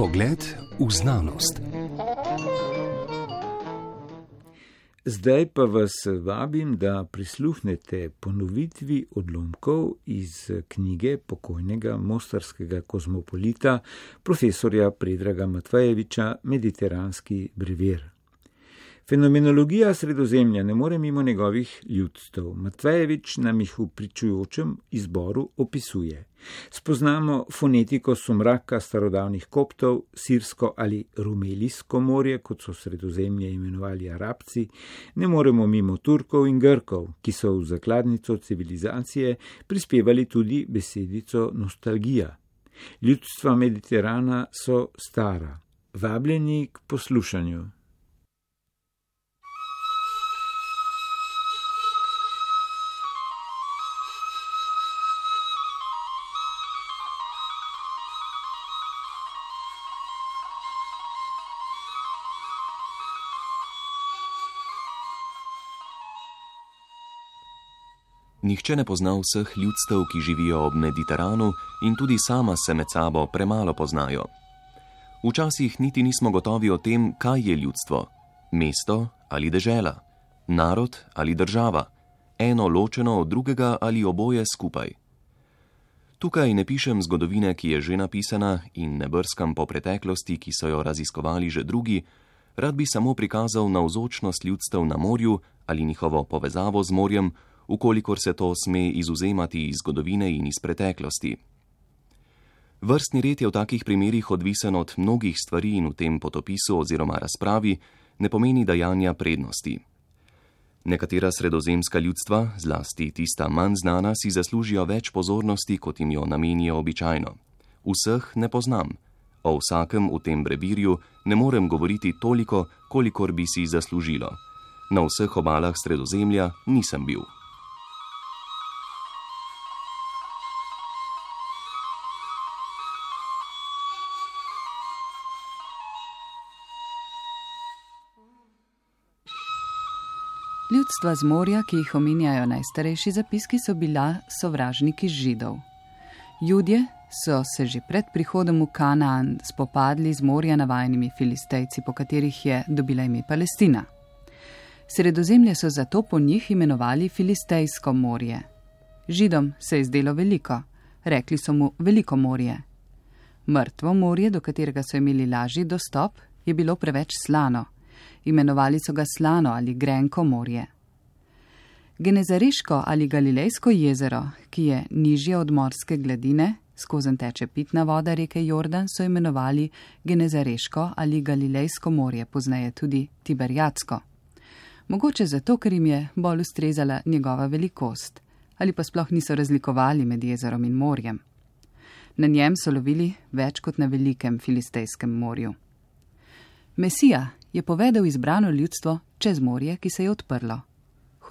Pogled v znanost. Zdaj pa vas vabim, da prisluhnete ponovitvi odlomkov iz knjige pokojnega mostarskega kozmopolita profesorja Predraga Matvajeviča Mediteranski brever. Fenomenologija sredozemlja ne more mimo njegovih ljudstv. Matvejevič nam jih v pričujočem izboru opisuje. Spoznamo fonetiko sumraka starodavnih koptov, sirsko ali rumelijsko morje, kot so sredozemlje imenovali arabci, ne moremo mimo Turkov in Grkov, ki so v zakladnico civilizacije prispevali tudi besedico nostalgija. Ljudstva Mediterana so stara. Vabljeni k poslušanju. Nihče ne pozna vseh ljudstev, ki živijo ob Mediteranu in tudi sama se med sabo premalo poznajo. Včasih niti nismo gotovi o tem, kaj je ljudstvo: mesto ali dežela, narod ali država, eno ločeno od drugega ali oboje skupaj. Tukaj ne pišem zgodovine, ki je že napisana, in ne brskam po preteklosti, ki so jo raziskovali že drugi, rad bi samo prikazal navzočnost ljudstev na morju ali njihovo povezavo z morjem, ukolikor se to sme izuzemati iz zgodovine in iz preteklosti. Vrstni red je v takih primerih odvisen od mnogih stvari in v tem potopisu oziroma razpravi ne pomeni dajanja prednosti. Nekatera sredozemska ljudstva, zlasti tista manj znana, si zaslužijo več pozornosti, kot jim jo namenijo običajno. Vseh ne poznam. O vsakem v tem brevirju ne morem govoriti toliko, kolikor bi si zaslužilo. Na vseh obalah sredozemlja nisem bil. Ljudstva z morja, ki jih omenjajo najstarejši zapiski, so bila sovražniki židov. Judje so se že pred prihodom v Kanaan spopadli z morja navajenimi filistejci, po katerih je dobila ime Palestina. Sredozemlje so zato po njih imenovali Filistejsko morje. Židom se je zdelo veliko, rekli so mu veliko morje. Mrtvo morje, do katerega so imeli lažji dostop, je bilo preveč slano imenovali so ga slano ali grenko morje. Genezariško ali Galilejsko jezero, ki je nižje od morske gladine, skozi teče pitna voda reke Jordan, so imenovali Genezariško ali Galilejsko morje, pozneje tudi Tiberjatsko. Mogoče zato, ker jim je bolj ustrezala njegova velikost, ali pa sploh niso razlikovali med jezerom in morjem. Na njem so lovili več kot na velikem filistejskem morju. Mesija je povedal izbrano ljudstvo čez morje, ki se je odprlo.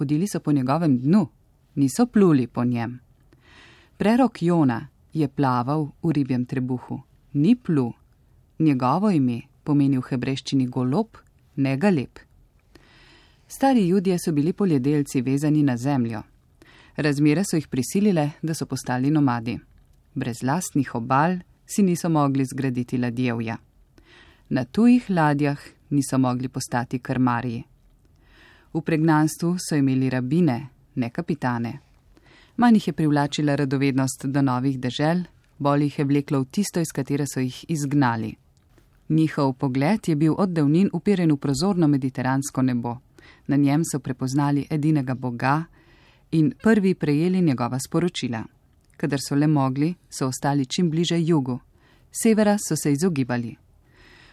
Hodili so po njegovem dnu, niso pluli po njem. Prerok Jona je plaval v ribjem trebuhu, ni plu. Njegovo ime pomeni v hebreščini golob, ne galeb. Stari ljudje so bili poljedelci vezani na zemljo. Razmere so jih prisilile, da so postali nomadi. Brez lastnih obal si niso mogli zgraditi ladjevja. Na tujih ladjah niso mogli postati krmarji. V pregnanstvu so imeli rabine, ne kapitane. Manj jih je privlačila radovednost do novih dežel, bolj jih je vleklo v tisto, iz katere so jih izgnali. Njihov pogled je bil od davnin upiren v prozorno mediteransko nebo. Na njem so prepoznali edinega Boga in prvi prejeli njegova sporočila. Kadar so le mogli, so ostali čim bliže jugu, severa so se izogibali.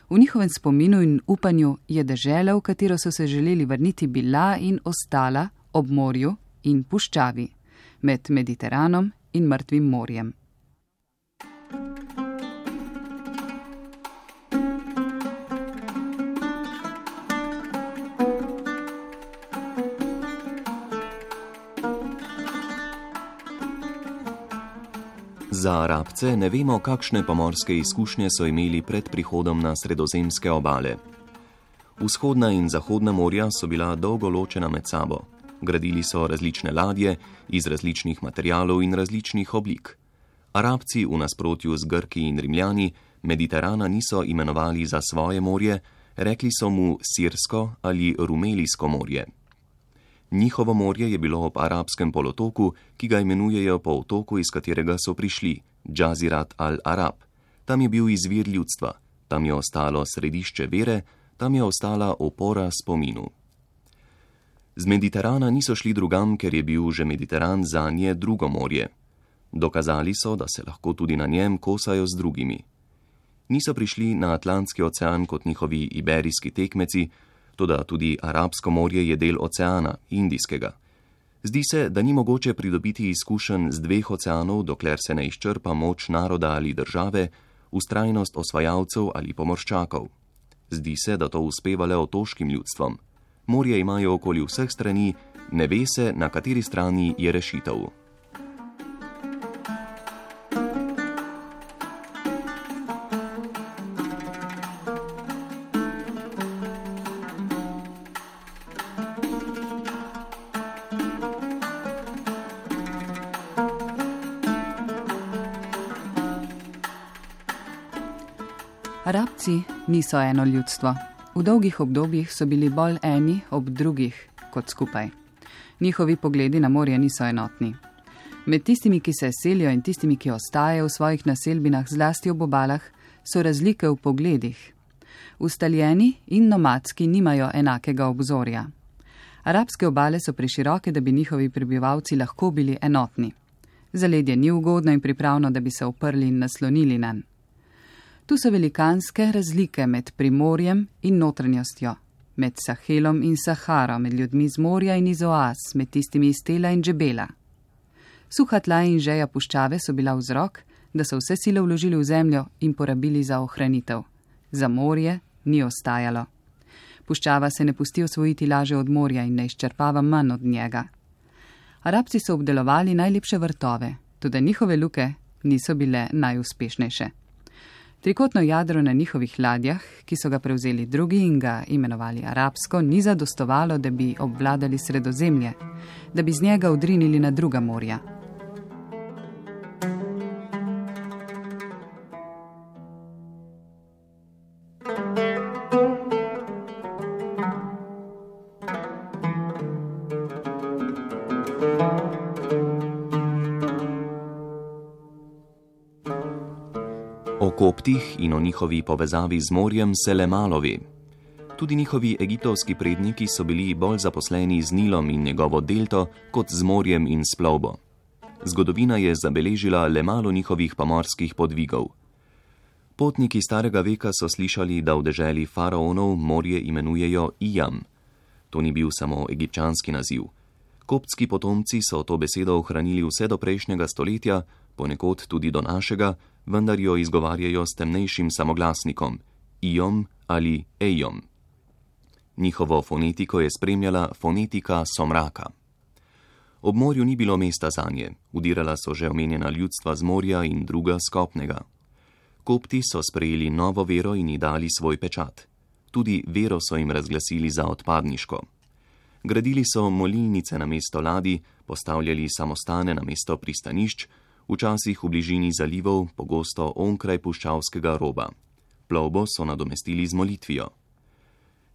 V njihovem spominu in upanju je dežela, v katero so se želeli vrniti, bila in ostala ob morju in puščavi, med Mediteranom in Mrtvim morjem. Za Arabce ne vemo, kakšne pomorske izkušnje so imeli pred prihodom na sredozemske obale. Vzhodna in zahodna morja so bila dolgo ločena med sabo. Gradili so različne ladje iz različnih materijalov in različnih oblik. Arabci, v nasprotju z Grki in Rimljani, Mediterana niso imenovali za svoje morje, rekli so mu Sirsko ali Rumelijsko morje. Njihovo morje je bilo ob arabskem polotoku, ki ga imenujejo po otoku, iz katerega so prišli, Džazirat al-Arab. Tam je bil izvir ljudstva, tam je ostalo središče vere, tam je ostala opora spominu. Z Mediterana niso šli drugam, ker je bil že Mediteran za nje drugo morje. Dokazali so, da se lahko tudi na njem kosajo z drugimi. Niso prišli na Atlantski ocean kot njihovi iberijski tekmeci, tudi tudi Arabsko morje je del oceana, Indijskega. Zdi se, da ni mogoče pridobiti izkušenj z dveh oceanov, dokler se ne izčrpa moč naroda ali države, ustrajnost osvajalcev ali pomorščakov. Zdi se, da to uspeva le otoškim ljudstvom. Morje imajo okoli vseh strani, ne ve se, na kateri strani je rešitev. Niso eno ljudstvo. V dolgih obdobjih so bili bolj eni ob drugih kot skupaj. Njihovi pogledi na morje niso enotni. Med tistimi, ki se selijo in tistimi, ki ostajajo v svojih naselbinah, zlasti ob obalah, so razlike v pogledih. Ustaljeni in nomadski nimajo enakega obzorja. Arabske obale so preširoke, da bi njihovi prebivalci lahko bili enotni. Zaledje ni ugodno in pripravno, da bi se oprli in naslonili na njega. Tu so velikanske razlike med primorjem in notranjostjo, med Sahelom in Saharo, med ljudmi z morja in iz oaz, med tistimi iz Tela in Džebela. Suha tla in žeja puščave so bila vzrok, da so vse sile vložili v zemljo in porabili za ohranitev. Za morje ni ostajalo. Puščava se ne pusti osvojiti laže od morja in ne izčrpava manj od njega. Arabci so obdelovali najlepše vrtove, tudi njihove luke niso bile najuspešnejše. Trikotno jadro na njihovih ladjah, ki so ga prevzeli drugi in ga imenovali arabsko, ni zadostovalo, da bi obvladali sredozemlje, da bi z njega odrinili na druga morja. Njihovi povezavi z morjem se le malo ve. Tudi njihovi egiptovski predniki so bili bolj zaposleni z Nilom in njegovo delto kot z morjem in splovbo. Zgodovina je zabeležila le malo njihovih pomorskih podvigov. Potniki starega veka so slišali, da v deželi faraonov morje imenujejo Ijam. To ni bil samo egipčanski naziv. Koptski potomci so to besedo ohranili vse do prejšnjega stoletja, ponekod tudi do našega, vendar jo izgovarjajo s temnejšim samoglasnikom, ijom ali ejom. Njihovo fonetiko je spremljala fonetika somraka. Ob morju ni bilo mesta za nje, udirala so že omenjena ljudstva z morja in druga skopnega. Kopti so sprejeli novo vero in ji dali svoj pečat. Tudi vero so jim razglasili za odpadniško. Gradili so molilnice na mesto ladi, postavljali samostane na mesto pristanišč, včasih v bližini zalivov, pogosto onkraj puščavskega roba. Plovbo so nadomestili z molitvijo.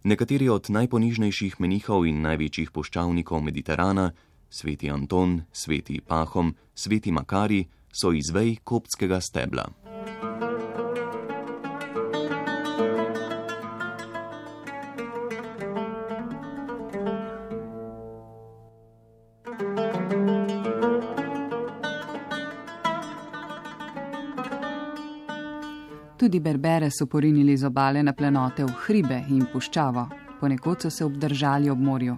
Nekateri od najponižnejših menihov in največjih puščavnikov Mediterana, sveti Anton, sveti Pahom, sveti Makari, so izvej koptskega stebla. Tudi berbere so porinili z obale na plenote v hribe in puščavo, ponekod so se obdržali ob morju.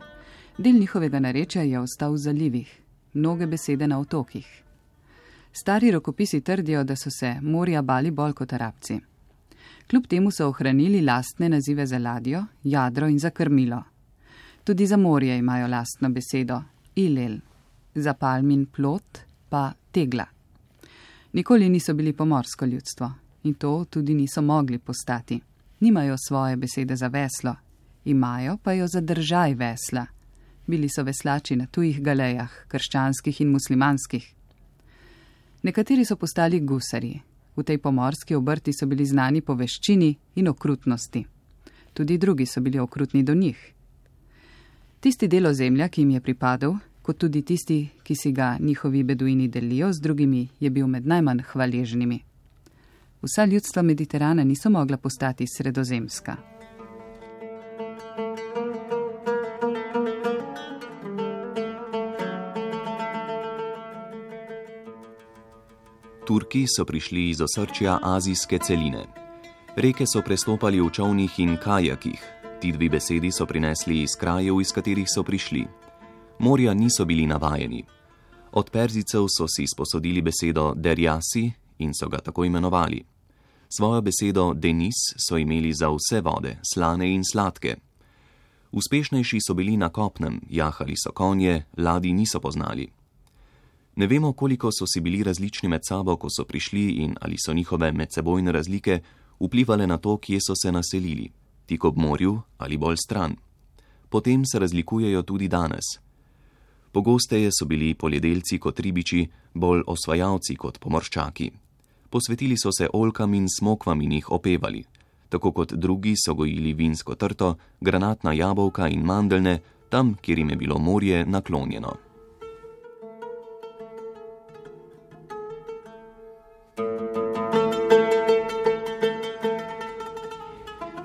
Del njihovega narečja je ostal v zalivih, mnoge besede na otokih. Stari rokopisi trdijo, da so se morja bali bolj kot arabci. Kljub temu so ohranili lastne nazive za ladjo, jadro in za krmilo. Tudi za morje imajo lastno besedo ilel, za palmin plot pa tegla. Nikoli niso bili pomorsko ljudstvo in to tudi niso mogli postati. Nimajo svoje besede za veslo, imajo pa jo za držaj vesla. Bili so veslači na tujih galejah, krščanskih in muslimanskih. Nekateri so postali gusari, V tej pomorski obrti so bili znani po veščini in okrutnosti. Tudi drugi so bili okrutni do njih. Tisti del ozemlja, ki jim je pripadal, kot tudi tisti, ki si ga njihovi beduini delijo z drugimi, je bil med najmanj hvaležnimi. Vsa ljudstva Mediterana niso mogla postati sredozemska. Turki so prišli iz osrčja azijske celine. Reke so prestopali v čovnih in kajakih. Ti dve besedi so prinesli iz krajev, iz katerih so prišli. Morja niso bili navajeni. Od Perzicev so si sposodili besedo derjasi in so ga tako imenovali. Svojo besedo denis so imeli za vse vode, slane in sladke. Uspešnejši so bili na kopnem, jahali so konje, ladi niso poznali. Ne vemo, koliko so si bili različni med sabo, ko so prišli in ali so njihove medsebojne razlike vplivali na to, kje so se naselili, tik ob morju ali bolj stran. Potem se razlikujejo tudi danes. Pogosteje so bili poljedelci kot ribiči, bolj osvajalci kot pomorščaki. Posvetili so se olkam in smokvam in jih opevali. Tako kot drugi so gojili vinsko trto, granatna jabolka in mandelne, tam, kjer jim je bilo morje naklonjeno.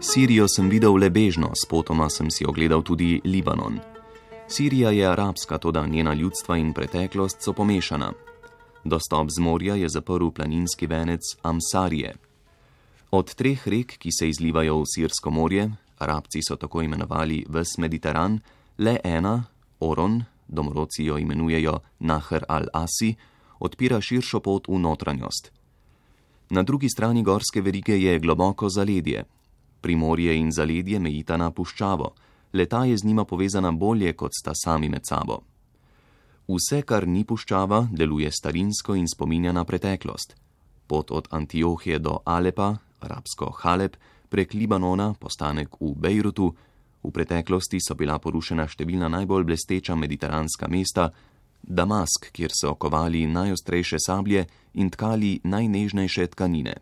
Sirijo sem videl le bežno, spotoma sem si ogledal tudi Libanon. Sirija je arabska, toda njena ljudstva in preteklost so pomešana. Dostop z morja je zaprl planinski venec Amsarije. Od treh rek, ki se izlivajo v Sirsko morje, arabci so tako imenovali ves Mediteran, le ena, Oron, domorodci jo imenujejo Nahr al-Asi, odpira širšo pot v notranjost. Na drugi strani gorske verige je globoko zaledje, Primorje in zaledje mejita na puščavo, leta je z njima povezana bolje, kot sta sami med sabo. Vse, kar ni puščava, deluje starinsko in spominja na preteklost. Pot od Antiohije do Alepa, arabsko Halep, prek Libanona, postanek v Bejrutu, v preteklosti so bila porušena številna najbolj blesteča mediteranska mesta, Damask, kjer so okovali najostrejše sablje in tkali najnežnejše tkanine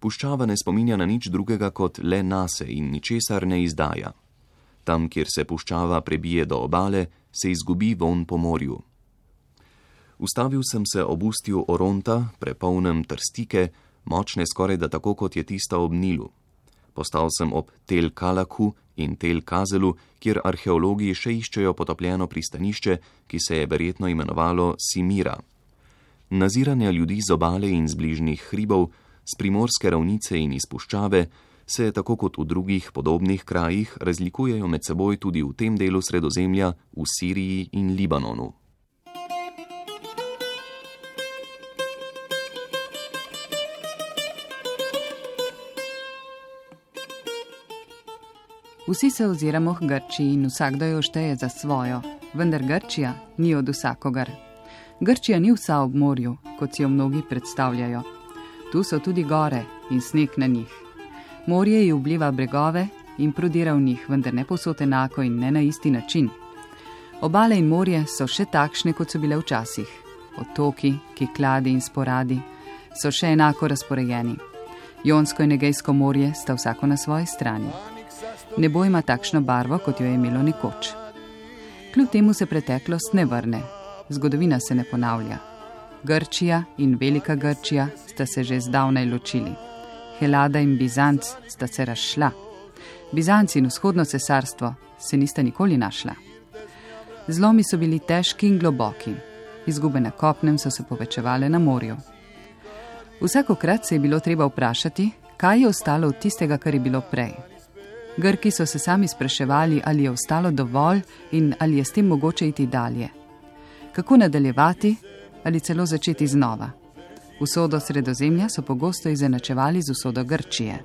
puščava ne spominja na nič drugega kot le nase in ničesar ne izdaja. Tam, kjer se puščava prebije do obale, se izgubi von po morju. Ustavil sem se ob ustju Oronta, prepolnem trstike, močne skoraj da tako kot je tista ob Nilu. Postal sem ob Tel Kalaku in Tel Kazelu, kjer arheologi še iščejo potopljeno pristanišče, ki se je verjetno imenovalo Simira. Naziranje ljudi z obale in z bližnjih hribov z primorske ravnice in izpuščave, se tako kot v drugih podobnih krajih razlikujejo med seboj tudi v tem delu sredozemlja, v Siriji in Libanonu. Vsi se oziramo k Grčiji in vsakdo jo šteje za svojo, vendar Grčija ni od vsakogar. Grčija ni vsa ob morju, kot si jo mnogi predstavljajo. Tu so tudi gore in sneg na njih. Morje ji vpliva bregove in prodira v njih, vendar ne posod enako in ne na isti način. Obale in morje so še takšne, kot so bile včasih. Otoki, ki kladi in sporadi, so še enako razporejeni. Jonsko in Egejsko morje sta vsako na svoji strani. Nebo ima takšno barvo, kot jo je imelo nekoč. Kljub temu se preteklost ne vrne, zgodovina se ne ponavlja. Grčija in Velika Grčija sta se že zdavnaj ločili. Helada in Bizanc sta se razšla. Bizanci in vzhodno cesarstvo se nista nikoli našla. Zlomi so bili težki in globoki, izgube na kopnem so se povečevale na morju. Vsakokrat se je bilo treba vprašati, kaj je ostalo od tistega, kar je bilo prej. Grki so se sami spraševali, ali je ostalo dovolj in ali je s tem mogoče iti dalje. Kako nadaljevati, ali celo začeti znova. Usodo sredozemlja so pogosto izenačevali z usodo Grčije.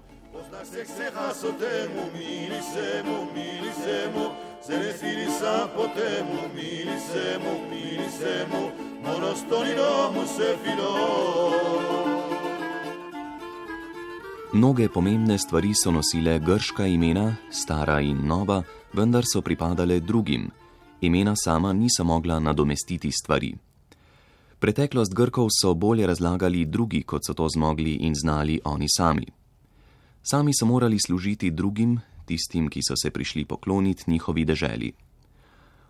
Mnoge pomembne stvari so nosile grška imena, stara in nova, vendar so pripadale drugim. Imena sama niso mogla nadomestiti stvari. Preteklost Grkov so bolje razlagali drugi, kot so to zmogli in znali oni sami. Sami so morali služiti drugim, tistim, ki so se prišli pokloniti njihovi deželi.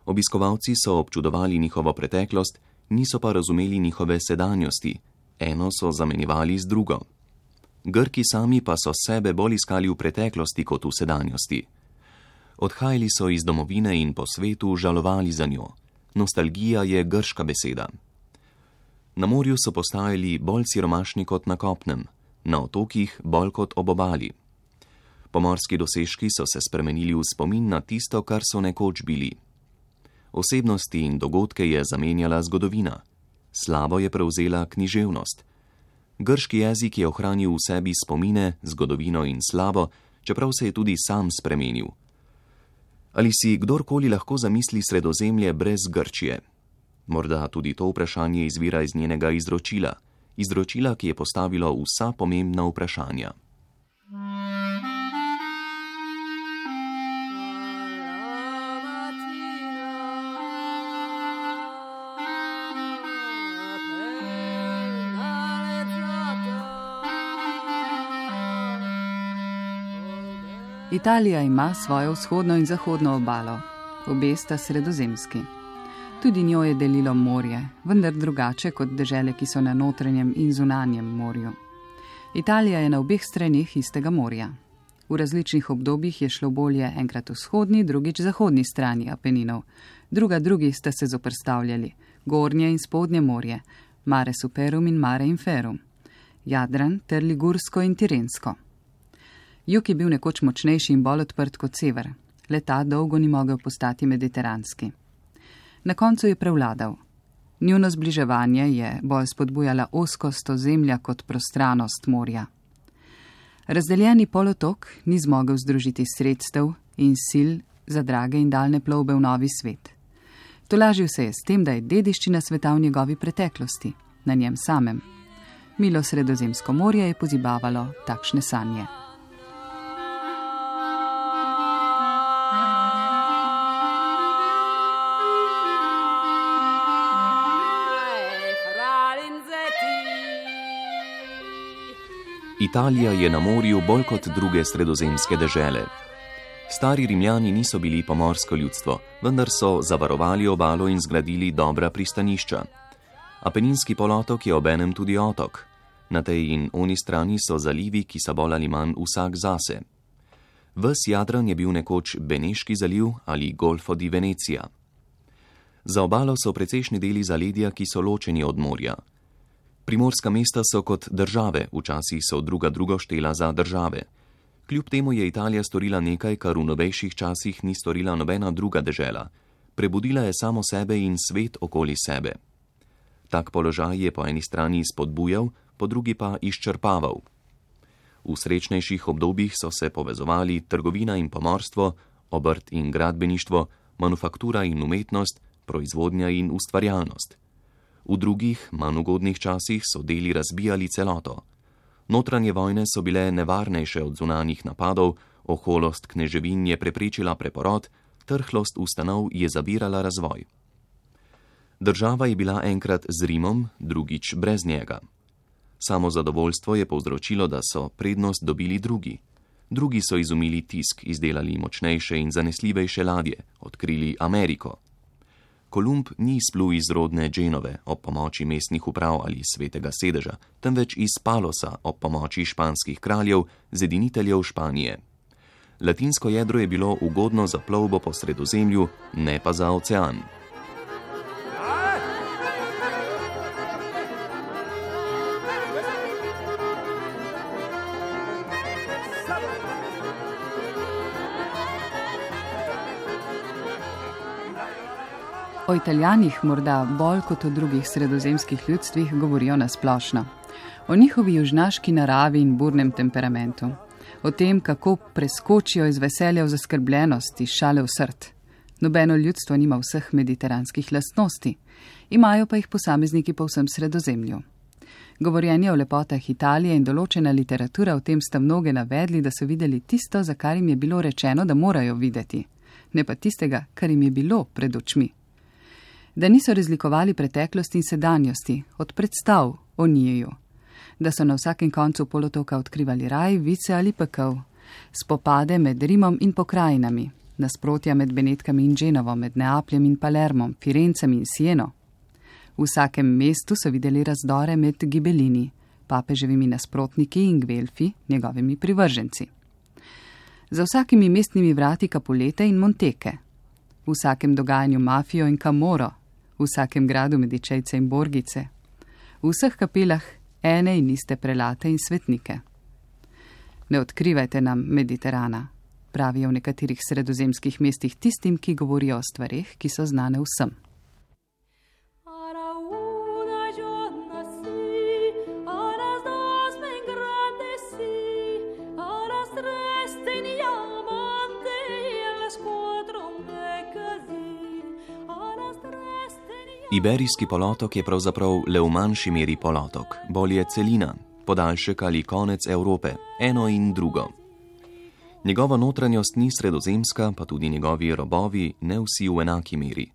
Obiskovalci so občudovali njihovo preteklost, niso pa razumeli njihove sedanjosti, eno so zamenjevali z drugo. Grki sami pa so sebe bolj iskali v preteklosti kot v sedanjosti. Odhajali so iz domovine in po svetu žalovali za njo. Nostalgija je grška beseda. Na morju so postajali bolj siromašni kot na kopnem, na otokih bolj kot ob obali. Pomorski dosežki so se spremenili v spomin na tisto, kar so nekoč bili. Osebnosti in dogodke je zamenjala zgodovina, slabo je prevzela književnost. Grški jezik je ohranil v sebi spomine, zgodovino in slavo, čeprav se je tudi sam spremenil. Ali si kdorkoli lahko zamisli sredozemlje brez Grčije? Morda tudi to vprašanje izvira iz njenega izročila, izročila, ki je postavilo vsa pomembna vprašanja. Italija ima svojo vzhodno in zahodno obalo, obe sta sredozemski. Tudi njo je delilo morje, vendar drugače kot dežele, ki so na notranjem in zunanjem morju. Italija je na obeh stranih istega morja. V različnih obdobjih je šlo bolje enkrat vzhodni, drugič zahodni strani Apeninov, druga drugi sta se zoprstavljali, gornje in spodnje morje, Mare Superum in Mare Inferum, Jadran ter Ligursko in Tirensko. Jug je bil nekoč močnejši in bolj odprt kot sever, leta dolgo ni mogel postati mediteranski. Na koncu je prevladal. Njuno zbliževanje je bolj spodbujala oskost ozemlja kot prostranost morja. Razdeljeni polotok ni zmogel združiti sredstev in sil za drage in daljne plovbe v novi svet. Tolažil se je s tem, da je dediščina sveta v njegovi preteklosti, na njem samem. Milo sredozemsko morje je pozibavalo takšne sanje. Italija je na morju bolj kot druge sredozemske dežele. Stari Rimljani niso bili pomorsko ljudstvo, vendar so zavarovali obalo in zgradili dobra pristanišča. Apeninski polotok je obenem tudi otok. Na tej in oni strani so zalivi, ki so bolj ali manj vsak zase. Ves Jadran je bil nekoč Beneški zaliv ali Golfo di Venecija. Za obalo so precejšnji deli zaledja, ki so ločeni od morja. Primorska mesta so kot države, včasih so druga drugo štela za države. Kljub temu je Italija storila nekaj, kar v novejših časih ni storila nobena druga država. Prebudila je samo sebe in svet okoli sebe. Tak položaj je po eni strani spodbujal, po drugi pa izčrpaval. V srečnejših obdobjih so se povezovali trgovina in pomorstvo, obrt in gradbeništvo, manufaktura in umetnost, proizvodnja in ustvarjalnost v drugih, manj ugodnih časih so deli razbijali celoto. Notranje vojne so bile nevarnejše od zunanjih napadov, oholost kneževin je preprečila preporod, trhlost ustanov je zavirala razvoj. Država je bila enkrat z Rimom, drugič brez njega. Samo zadovoljstvo je povzročilo, da so prednost dobili drugi. Drugi so izumili tisk, izdelali močnejše in zanesljivejše ladje, odkrili Ameriko. Kolumb ni izplul iz rodne Dženove ob pomoči mestnih uprav ali svetega sedeža, temveč iz Palosa ob pomoči španskih kraljev, zediniteljev Španije. Latinsko jedro je bilo ugodno za plovbo po sredozemlju, ne pa za ocean. O Italijanih morda bolj kot o drugih sredozemskih ljudstvih govorijo nasplošno. O njihovi južnaški naravi in burnem temperamentu. O tem, kako preskočijo iz veselja v zaskrbljenost, iz šale v srd. Nobeno ljudstvo nima vseh mediteranskih lastnosti, imajo pa jih posamezniki po vsem sredozemlju. Govorjenje o lepotah Italije in določena literatura o tem sta mnoge navedli, da so videli tisto, za kar jim je bilo rečeno, da morajo videti, ne pa tistega, kar jim je bilo pred očmi. Da niso razlikovali preteklosti in sedanjosti od predstav o njiju, da so na vsakem koncu polotoka odkrivali raj, vice ali pekel, spopade med Rimom in pokrajinami, nasprotja med Benetkami in Dženovo, med Neapljem in Palermom, Firencem in Sieno. V vsakem mestu so videli razdore med gibelini, papeževimi nasprotniki in gvelfi, njegovimi privrženci. Za vsakimi mestnimi vrati kapulete in monteke, v vsakem dogajanju mafijo in kamoro, v vsakem gradu medičejce in borgice, v vseh kapelah ene in iste prelate in svetnike. Ne odkrivajte nam Mediterana, pravijo v nekaterih sredozemskih mestih tistim, ki govorijo o stvarih, ki so znane vsem. Iberijski polotok je pravzaprav le v manjši meri polotok, bolje celina, podaljšek ali konec Evrope, eno in drugo. Njegova notranjost ni sredozemska, pa tudi njegovi robovi ne vsi v enaki meri.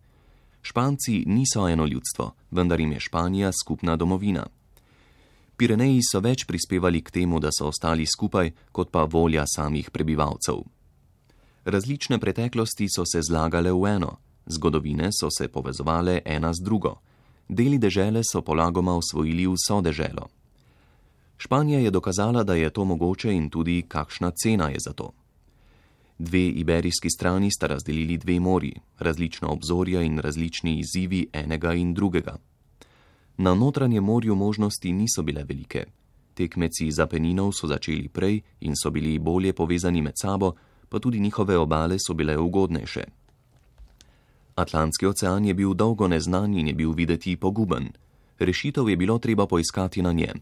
Španci niso eno ljudstvo, vendar jim je Španija skupna domovina. Pireneji so več prispevali k temu, da so ostali skupaj, kot pa volja samih prebivalcev. Različne preteklosti so se zlagale v eno, zgodovine so se povezovale ena z drugo, deli dežele so polagoma usvojili vso deželo. Španija je dokazala, da je to mogoče in tudi kakšna cena je za to. Dve iberijski strani sta razdelili dve mori, različna obzorja in različni izzivi enega in drugega. Na notranjem morju možnosti niso bile velike. Tekmeci za peninov so začeli prej in so bili bolje povezani med sabo, pa tudi njihove obale so bile ugodnejše. Atlantski ocean je bil dolgo neznan in je bil videti poguben. Rešitev je bilo treba poiskati na njem.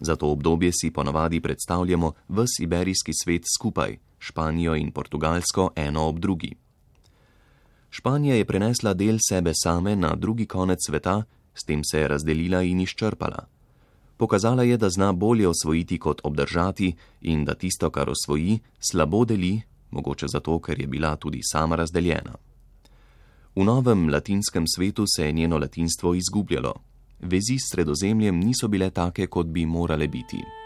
Za to obdobje si ponavadi predstavljamo ves iberijski svet skupaj, Španijo in Portugalsko eno ob drugi. Španija je prenesla del sebe same na drugi konec sveta, s tem se je razdelila in izčrpala. Pokazala je, da zna bolje osvojiti kot obdržati in da tisto, kar osvoji, slabo deli, mogoče zato, ker je bila tudi sama razdeljena. V novem latinskem svetu se je njeno latinstvo izgubljalo. Vezi s sredozemljem niso bile take, kot bi morale biti.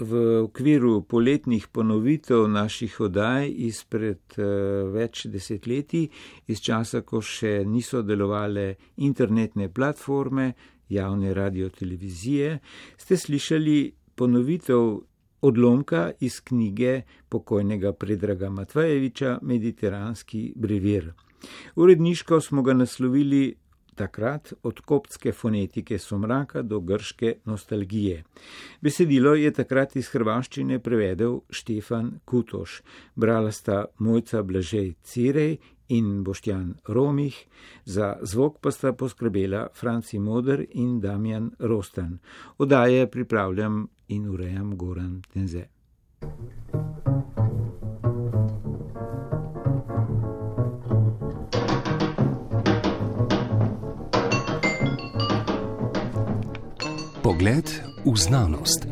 V okviru poletnih ponovitev naših oddaj izpred uh, več desetletij, iz časa, ko še niso delovale internetne platforme, javne radio-televizije, ste slišali ponovitev odlomka iz knjige pokojnega Predraga Matvajeviča Mediteranski brevir. Uredniško smo ga naslovili takrat od koptske fonetike somraka do grške nostalgije. Besedilo je takrat iz hrvaščine prevedel Štefan Kutoš, brala sta Mojca Blažej Cirej in Boštjan Romih, za zvok pa sta poskrbela Franci Moder in Damjan Rostan. Odaje pripravljam in urejam Goran Tenze. Pogled v znanost.